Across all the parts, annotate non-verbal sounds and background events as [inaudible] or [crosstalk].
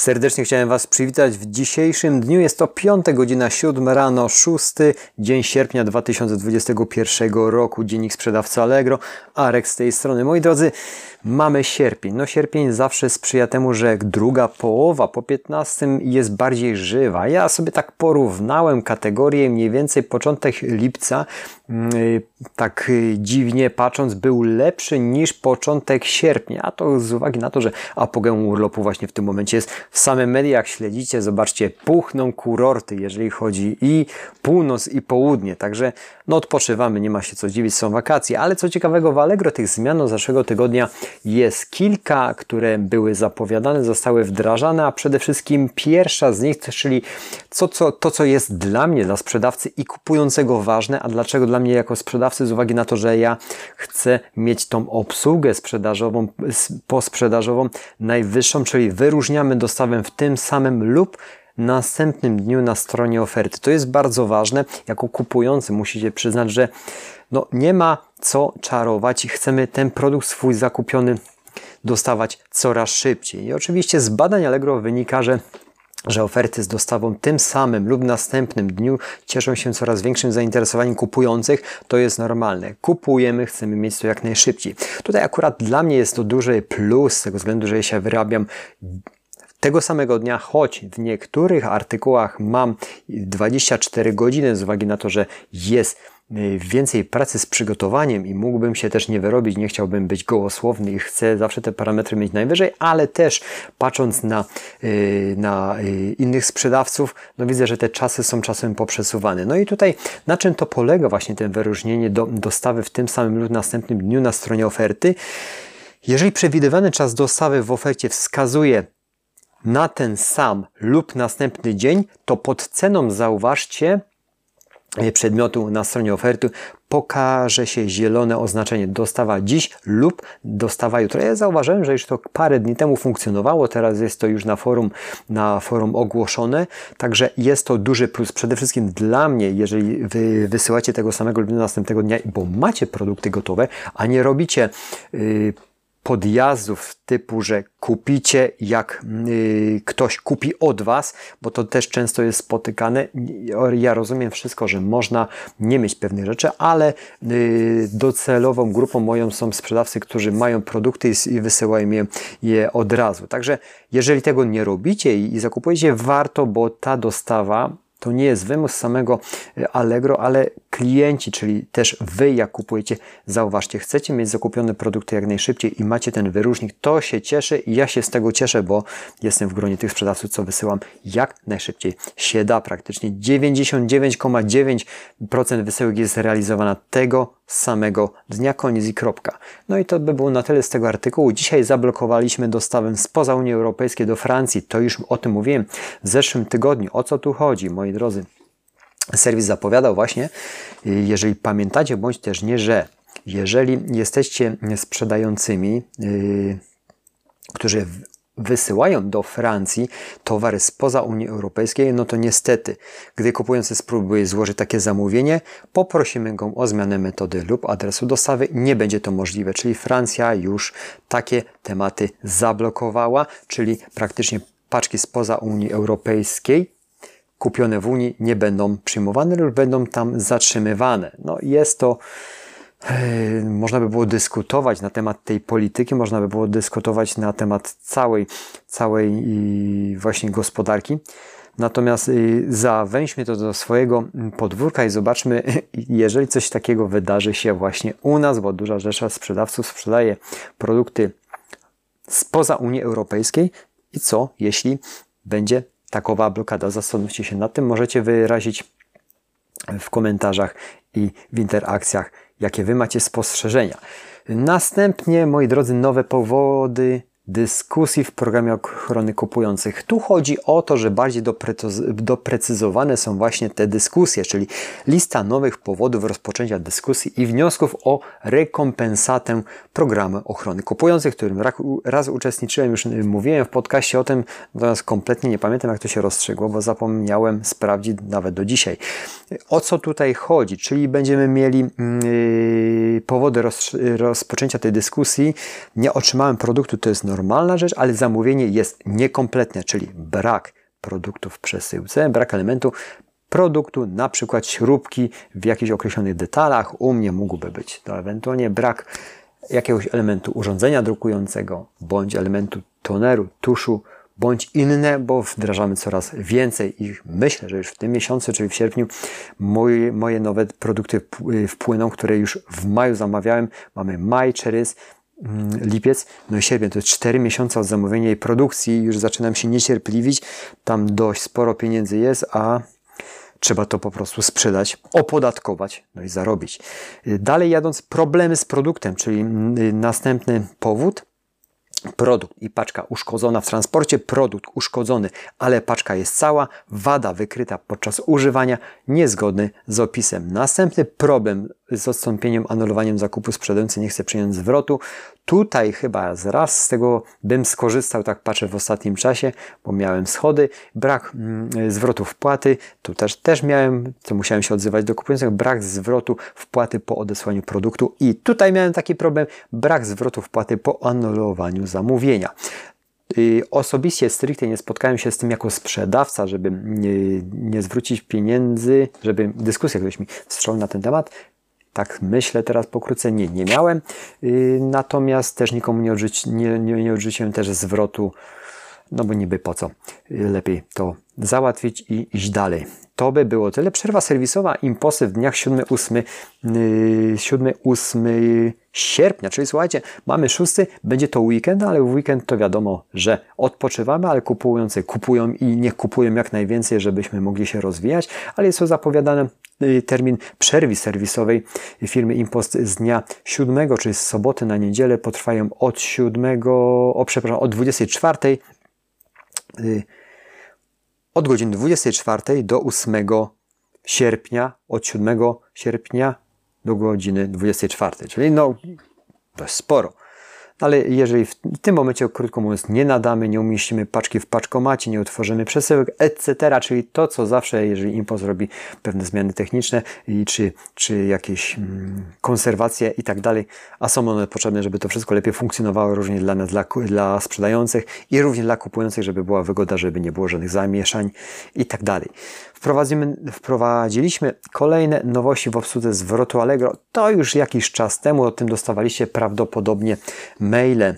Serdecznie chciałem Was przywitać w dzisiejszym dniu. Jest to piąta godzina, 7 rano, 6 dzień sierpnia 2021 roku. Dziennik sprzedawca Allegro. Arek z tej strony. Moi drodzy, mamy sierpień. No sierpień zawsze sprzyja temu, że druga połowa po 15 jest bardziej żywa. Ja sobie tak porównałem kategorie mniej więcej początek lipca, mm, tak dziwnie patrząc, był lepszy niż początek sierpnia. A to z uwagi na to, że apogeum urlopu właśnie w tym momencie jest w samych mediach. Śledzicie, zobaczcie, puchną kurorty, jeżeli chodzi i północ i południe. Także no odpoczywamy, nie ma się co dziwić, są wakacje. Ale co ciekawego w Allegro tych zmian od zeszłego tygodnia jest kilka, które były zapowiadane, zostały wdrażane, a przede wszystkim pierwsza z nich, czyli co, co, to, co jest dla mnie, dla sprzedawcy i kupującego ważne, a dlaczego dla mnie jako sprzedawcy, z uwagi na to, że ja chcę mieć tą obsługę sprzedażową, posprzedażową najwyższą, czyli wyróżniamy dostawę w tym samym lub następnym dniu na stronie oferty. To jest bardzo ważne. Jako kupujący musicie przyznać, że no nie ma co czarować i chcemy ten produkt swój zakupiony dostawać coraz szybciej. I oczywiście z badań Allegro wynika, że że oferty z dostawą tym samym lub następnym dniu cieszą się coraz większym zainteresowaniem kupujących, to jest normalne. Kupujemy, chcemy mieć to jak najszybciej. Tutaj akurat dla mnie jest to duży plus z tego względu, że ja się wyrabiam tego samego dnia, choć w niektórych artykułach mam 24 godziny z uwagi na to, że jest y, więcej pracy z przygotowaniem i mógłbym się też nie wyrobić, nie chciałbym być gołosłowny i chcę zawsze te parametry mieć najwyżej, ale też patrząc na, y, na y, innych sprzedawców, no widzę, że te czasy są czasem poprzesuwane. No i tutaj na czym to polega właśnie ten wyróżnienie do, dostawy w tym samym lub następnym dniu na stronie oferty? Jeżeli przewidywany czas dostawy w ofercie wskazuje na ten sam lub następny dzień, to pod ceną zauważcie e, przedmiotu na stronie oferty pokaże się zielone oznaczenie dostawa dziś lub dostawa jutro. Ja zauważyłem, że już to parę dni temu funkcjonowało, teraz jest to już na forum, na forum ogłoszone, także jest to duży plus przede wszystkim dla mnie, jeżeli wy wysyłacie tego samego lub następnego dnia, bo macie produkty gotowe, a nie robicie yy, podjazdów typu, że kupicie jak yy, ktoś kupi od Was, bo to też często jest spotykane. Ja rozumiem wszystko, że można nie mieć pewnych rzeczy, ale yy, docelową grupą moją są sprzedawcy, którzy mają produkty i, i wysyłają je, je od razu. Także jeżeli tego nie robicie i, i zakupujecie, warto, bo ta dostawa to nie jest wymysł samego e, Allegro, ale klienci, czyli też Wy, jak kupujecie, zauważcie, chcecie mieć zakupione produkty jak najszybciej i macie ten wyróżnik, to się cieszy i ja się z tego cieszę, bo jestem w gronie tych sprzedawców, co wysyłam jak najszybciej się da. Praktycznie 99,9% wysyłek jest realizowana tego samego dnia, koniec i kropka. No i to by było na tyle z tego artykułu. Dzisiaj zablokowaliśmy dostawę spoza Unii Europejskiej do Francji. To już o tym mówiłem w zeszłym tygodniu. O co tu chodzi, moi drodzy? Serwis zapowiadał właśnie, jeżeli pamiętacie, bądź też nie, że jeżeli jesteście sprzedającymi, yy, którzy wysyłają do Francji towary spoza Unii Europejskiej, no to niestety, gdy kupujący spróbuje złożyć takie zamówienie, poprosimy go o zmianę metody lub adresu dostawy. Nie będzie to możliwe, czyli Francja już takie tematy zablokowała, czyli praktycznie paczki spoza Unii Europejskiej kupione w Unii nie będą przyjmowane lub będą tam zatrzymywane. No jest to można by było dyskutować na temat tej polityki, można by było dyskutować na temat całej, całej właśnie gospodarki. Natomiast y, zawęźmy to do swojego podwórka i zobaczmy, [laughs] jeżeli coś takiego wydarzy się właśnie u nas, bo duża rzesza sprzedawców sprzedaje produkty spoza Unii Europejskiej i co, jeśli będzie takowa blokada? Zastanówcie się nad tym, możecie wyrazić w komentarzach i w interakcjach jakie Wy macie spostrzeżenia. Następnie, moi drodzy, nowe powody dyskusji w programie ochrony kupujących. Tu chodzi o to, że bardziej doprecyzowane są właśnie te dyskusje, czyli lista nowych powodów rozpoczęcia dyskusji i wniosków o rekompensatę programu ochrony kupujących, w którym raz uczestniczyłem, już mówiłem w podcaście o tym, natomiast kompletnie nie pamiętam, jak to się rozstrzygło, bo zapomniałem sprawdzić nawet do dzisiaj. O co tutaj chodzi? Czyli będziemy mieli yy, powody roz, rozpoczęcia tej dyskusji. Nie otrzymałem produktu, to jest normalne normalna rzecz, ale zamówienie jest niekompletne, czyli brak produktów w przesyłce, brak elementu produktu, na przykład śrubki w jakichś określonych detalach. U mnie mógłby być to ewentualnie brak jakiegoś elementu urządzenia drukującego, bądź elementu toneru, tuszu, bądź inne, bo wdrażamy coraz więcej i myślę, że już w tym miesiącu, czyli w sierpniu, moje, moje nowe produkty wpłyną, które już w maju zamawiałem. Mamy maj, czerys, lipiec, no i sierpień, to jest 4 miesiące od zamówienia i produkcji, już zaczynam się niecierpliwić, tam dość sporo pieniędzy jest, a trzeba to po prostu sprzedać, opodatkować, no i zarobić. Dalej jadąc, problemy z produktem, czyli mm, następny powód, produkt i paczka uszkodzona w transporcie, produkt uszkodzony, ale paczka jest cała, wada wykryta podczas używania, niezgodny z opisem. Następny problem z odstąpieniem, anulowaniem zakupu sprzedający nie chce przyjąć zwrotu. Tutaj chyba raz z tego bym skorzystał, tak patrzę w ostatnim czasie, bo miałem schody, brak mm, zwrotu wpłaty, tu też, też miałem, co musiałem się odzywać do kupujących, brak zwrotu wpłaty po odesłaniu produktu i tutaj miałem taki problem, brak zwrotu wpłaty po anulowaniu zamówienia. Osobiście stricte nie spotkałem się z tym jako sprzedawca, żeby nie, nie zwrócić pieniędzy, żeby dyskusja ktoś mi wstrzał na ten temat. Tak myślę teraz pokrótce, nie, nie miałem. Y, natomiast też nikomu nie, odrzuci, nie, nie, nie odrzuciłem też zwrotu, no bo niby po co. Lepiej to załatwić i iść dalej. To by było tyle. Przerwa serwisowa Imposy w dniach 7-8 7-8 yy, sierpnia, czyli słuchajcie, mamy 6, będzie to weekend, ale w weekend to wiadomo, że odpoczywamy, ale kupujący kupują i nie kupują jak najwięcej, żebyśmy mogli się rozwijać, ale jest to zapowiadany yy, termin przerwy serwisowej firmy Impost z dnia 7, czyli z soboty na niedzielę potrwają od 7, o przepraszam, od 24 od godziny 24 do 8 sierpnia, od 7 sierpnia do godziny 24, czyli no dość sporo ale jeżeli w tym momencie, krótko mówiąc, nie nadamy, nie umieścimy paczki w paczkomacie, nie utworzymy przesyłek, etc., czyli to, co zawsze, jeżeli impost robi pewne zmiany techniczne i czy, czy jakieś mm, konserwacje i tak dalej, a są one potrzebne, żeby to wszystko lepiej funkcjonowało również dla nas, dla, dla sprzedających i również dla kupujących, żeby była wygoda, żeby nie było żadnych zamieszań i tak dalej. Wprowadziliśmy kolejne nowości w obsłudze zwrotu Allegro. To już jakiś czas temu, o tym dostawaliście prawdopodobnie maile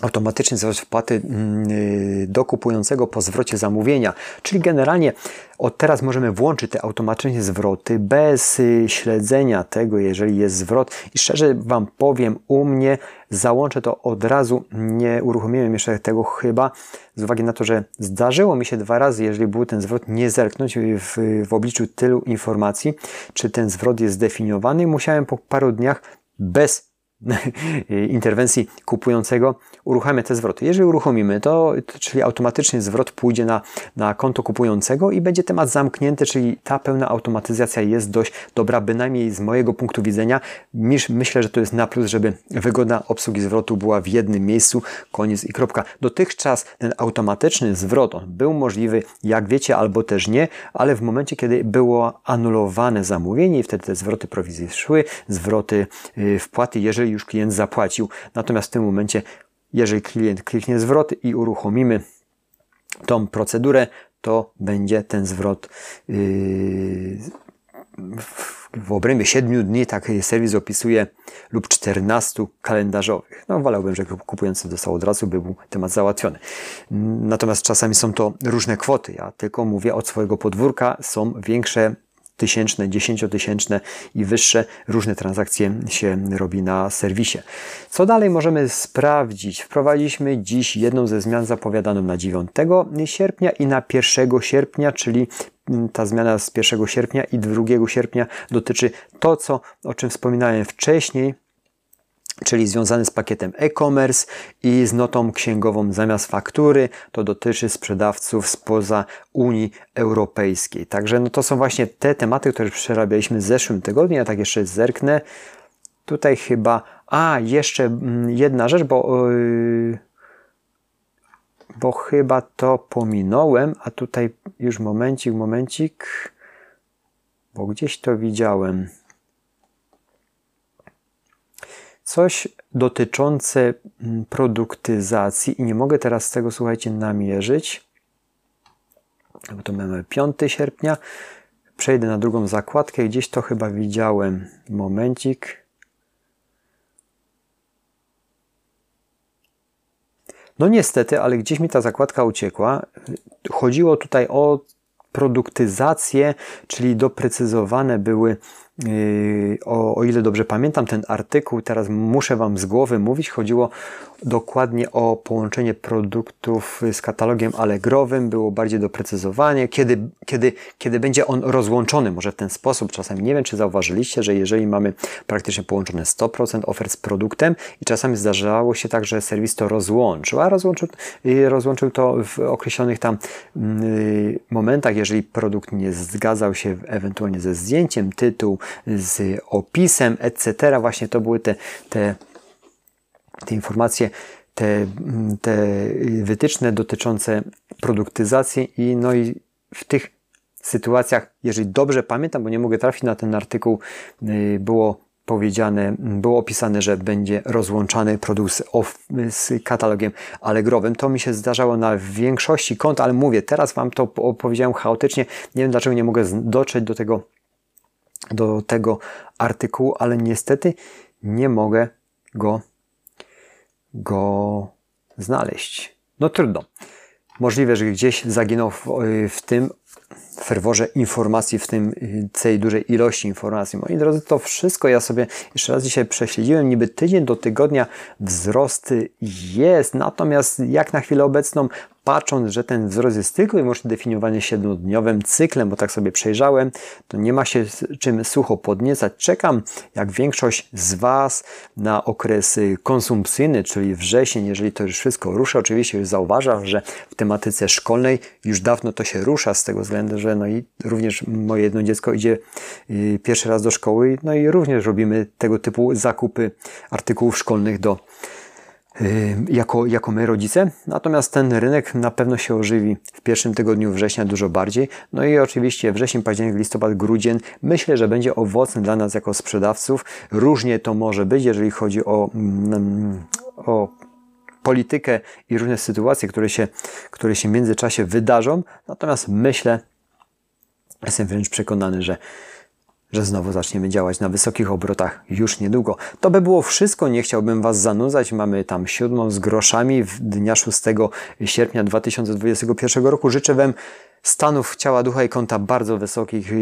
automatyczny zwrot wpłaty mm, y, do kupującego po zwrocie zamówienia. Czyli generalnie od teraz możemy włączyć te automatyczne zwroty bez y, śledzenia tego, jeżeli jest zwrot. I szczerze Wam powiem, u mnie załączę to od razu. Nie uruchomiłem jeszcze tego chyba, z uwagi na to, że zdarzyło mi się dwa razy, jeżeli był ten zwrot, nie zerknąć w, w obliczu tylu informacji, czy ten zwrot jest zdefiniowany. Musiałem po paru dniach bez [laughs] interwencji kupującego uruchamia te zwroty. Jeżeli uruchomimy to, czyli automatycznie zwrot pójdzie na, na konto kupującego i będzie temat zamknięty, czyli ta pełna automatyzacja jest dość dobra, bynajmniej z mojego punktu widzenia. Myślę, że to jest na plus, żeby wygoda obsługi zwrotu była w jednym miejscu, koniec i kropka. Dotychczas ten automatyczny zwrot był możliwy, jak wiecie, albo też nie, ale w momencie, kiedy było anulowane zamówienie i wtedy te zwroty prowizji szły, zwroty y, wpłaty, jeżeli już klient zapłacił. Natomiast w tym momencie, jeżeli klient kliknie zwrot i uruchomimy tą procedurę, to będzie ten zwrot yy, w obrębie 7 dni, tak serwis opisuje, lub 14 kalendarzowych. No, wolałbym, żeby kupujący dostał od razu, by był temat załatwiony. Natomiast czasami są to różne kwoty. Ja tylko mówię od swojego podwórka. Są większe tysięczne, dziesięciotysięczne i wyższe. Różne transakcje się robi na serwisie. Co dalej możemy sprawdzić? Wprowadziliśmy dziś jedną ze zmian zapowiadaną na 9 sierpnia i na 1 sierpnia, czyli ta zmiana z 1 sierpnia i 2 sierpnia dotyczy to, co, o czym wspominałem wcześniej, czyli związany z pakietem e-commerce i z notą księgową zamiast faktury. To dotyczy sprzedawców spoza Unii Europejskiej. Także no to są właśnie te tematy, które przerabialiśmy w zeszłym tygodniu. Ja tak jeszcze zerknę. Tutaj chyba... A, jeszcze mm, jedna rzecz, bo... Yy, bo chyba to pominąłem, a tutaj już momencik, momencik, bo gdzieś to widziałem. Coś dotyczące mm, produktyzacji i nie mogę teraz tego, słuchajcie, namierzyć, bo to mamy 5 sierpnia. Przejdę na drugą zakładkę, gdzieś to chyba widziałem. Momencik. No niestety, ale gdzieś mi ta zakładka uciekła. Chodziło tutaj o produktyzację, czyli doprecyzowane były o, o ile dobrze pamiętam ten artykuł, teraz muszę Wam z głowy mówić, chodziło dokładnie o połączenie produktów z katalogiem Allegrowym, było bardziej doprecyzowanie, kiedy, kiedy, kiedy będzie on rozłączony, może w ten sposób, czasami nie wiem, czy zauważyliście, że jeżeli mamy praktycznie połączone 100% ofert z produktem i czasami zdarzało się tak, że serwis to rozłączył, a rozłączył, yy, rozłączył to w określonych tam yy, momentach, jeżeli produkt nie zgadzał się ewentualnie ze zdjęciem, tytuł, z opisem, etc. Właśnie to były te, te, te informacje, te, te wytyczne dotyczące produktyzacji i no i w tych sytuacjach, jeżeli dobrze pamiętam, bo nie mogę trafić na ten artykuł, y, było powiedziane, było opisane, że będzie rozłączany produkt z, z, katalogiem Allegrowym. To mi się zdarzało na większości kont, ale mówię, teraz Wam to opowiedziałem chaotycznie. Nie wiem, dlaczego nie mogę dotrzeć do tego do tego artykułu, ale niestety nie mogę go, go znaleźć. No trudno. Możliwe, że gdzieś zaginął w, w tym ferworze informacji, w tym tej dużej ilości informacji. Moi drodzy, to wszystko ja sobie jeszcze raz dzisiaj prześledziłem. Niby tydzień do tygodnia wzrost jest, natomiast jak na chwilę obecną patrząc, że ten wzrost jest tylko i wyłącznie definiowany siedmiodniowym cyklem, bo tak sobie przejrzałem, to nie ma się czym sucho podniecać. Czekam, jak większość z Was, na okres konsumpcyjny, czyli wrzesień, jeżeli to już wszystko rusza. Oczywiście już zauważam, że w tematyce szkolnej już dawno to się rusza z tego względu, że no i również moje jedno dziecko idzie y, pierwszy raz do szkoły, no i również robimy tego typu zakupy artykułów szkolnych do jako, jako my rodzice. Natomiast ten rynek na pewno się ożywi w pierwszym tygodniu września dużo bardziej. No i oczywiście wrzesień, październik, listopad, grudzień myślę, że będzie owocny dla nas jako sprzedawców. Różnie to może być, jeżeli chodzi o, mm, o politykę i różne sytuacje, które się, które się w międzyczasie wydarzą. Natomiast myślę, jestem wręcz przekonany, że że znowu zaczniemy działać na wysokich obrotach już niedługo. To by było wszystko, nie chciałbym Was zanudzać. Mamy tam siódmą z groszami w dnia 6 sierpnia 2021 roku. Życzę Wam stanów ciała, ducha i konta bardzo wysokich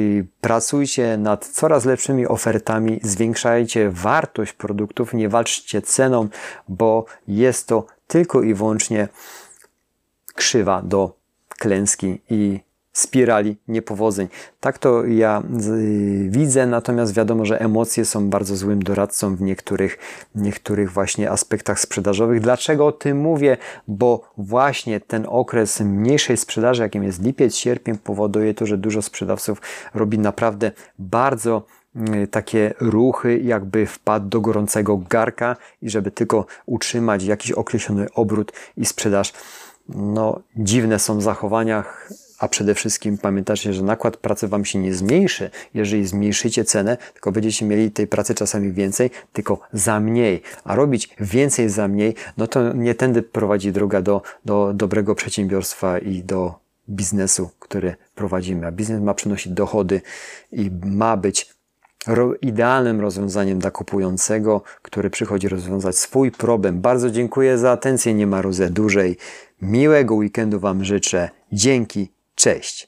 pracujcie nad coraz lepszymi ofertami, zwiększajcie wartość produktów, nie walczcie ceną, bo jest to tylko i wyłącznie krzywa do klęski i spirali niepowodzeń. Tak to ja widzę, natomiast wiadomo, że emocje są bardzo złym doradcą w niektórych, niektórych właśnie aspektach sprzedażowych. Dlaczego o tym mówię? Bo właśnie ten okres mniejszej sprzedaży, jakim jest lipiec, sierpień, powoduje to, że dużo sprzedawców robi naprawdę bardzo mm, takie ruchy, jakby wpadł do gorącego garka i żeby tylko utrzymać jakiś określony obrót i sprzedaż. No, dziwne są zachowania a przede wszystkim pamiętajcie, że nakład pracy Wam się nie zmniejszy, jeżeli zmniejszycie cenę, tylko będziecie mieli tej pracy czasami więcej, tylko za mniej. A robić więcej za mniej, no to nie tędy prowadzi droga do, do dobrego przedsiębiorstwa i do biznesu, który prowadzimy. A biznes ma przynosić dochody i ma być idealnym rozwiązaniem dla kupującego, który przychodzi rozwiązać swój problem. Bardzo dziękuję za atencję, nie ma rozę dłużej. Miłego weekendu Wam życzę. Dzięki Cześć!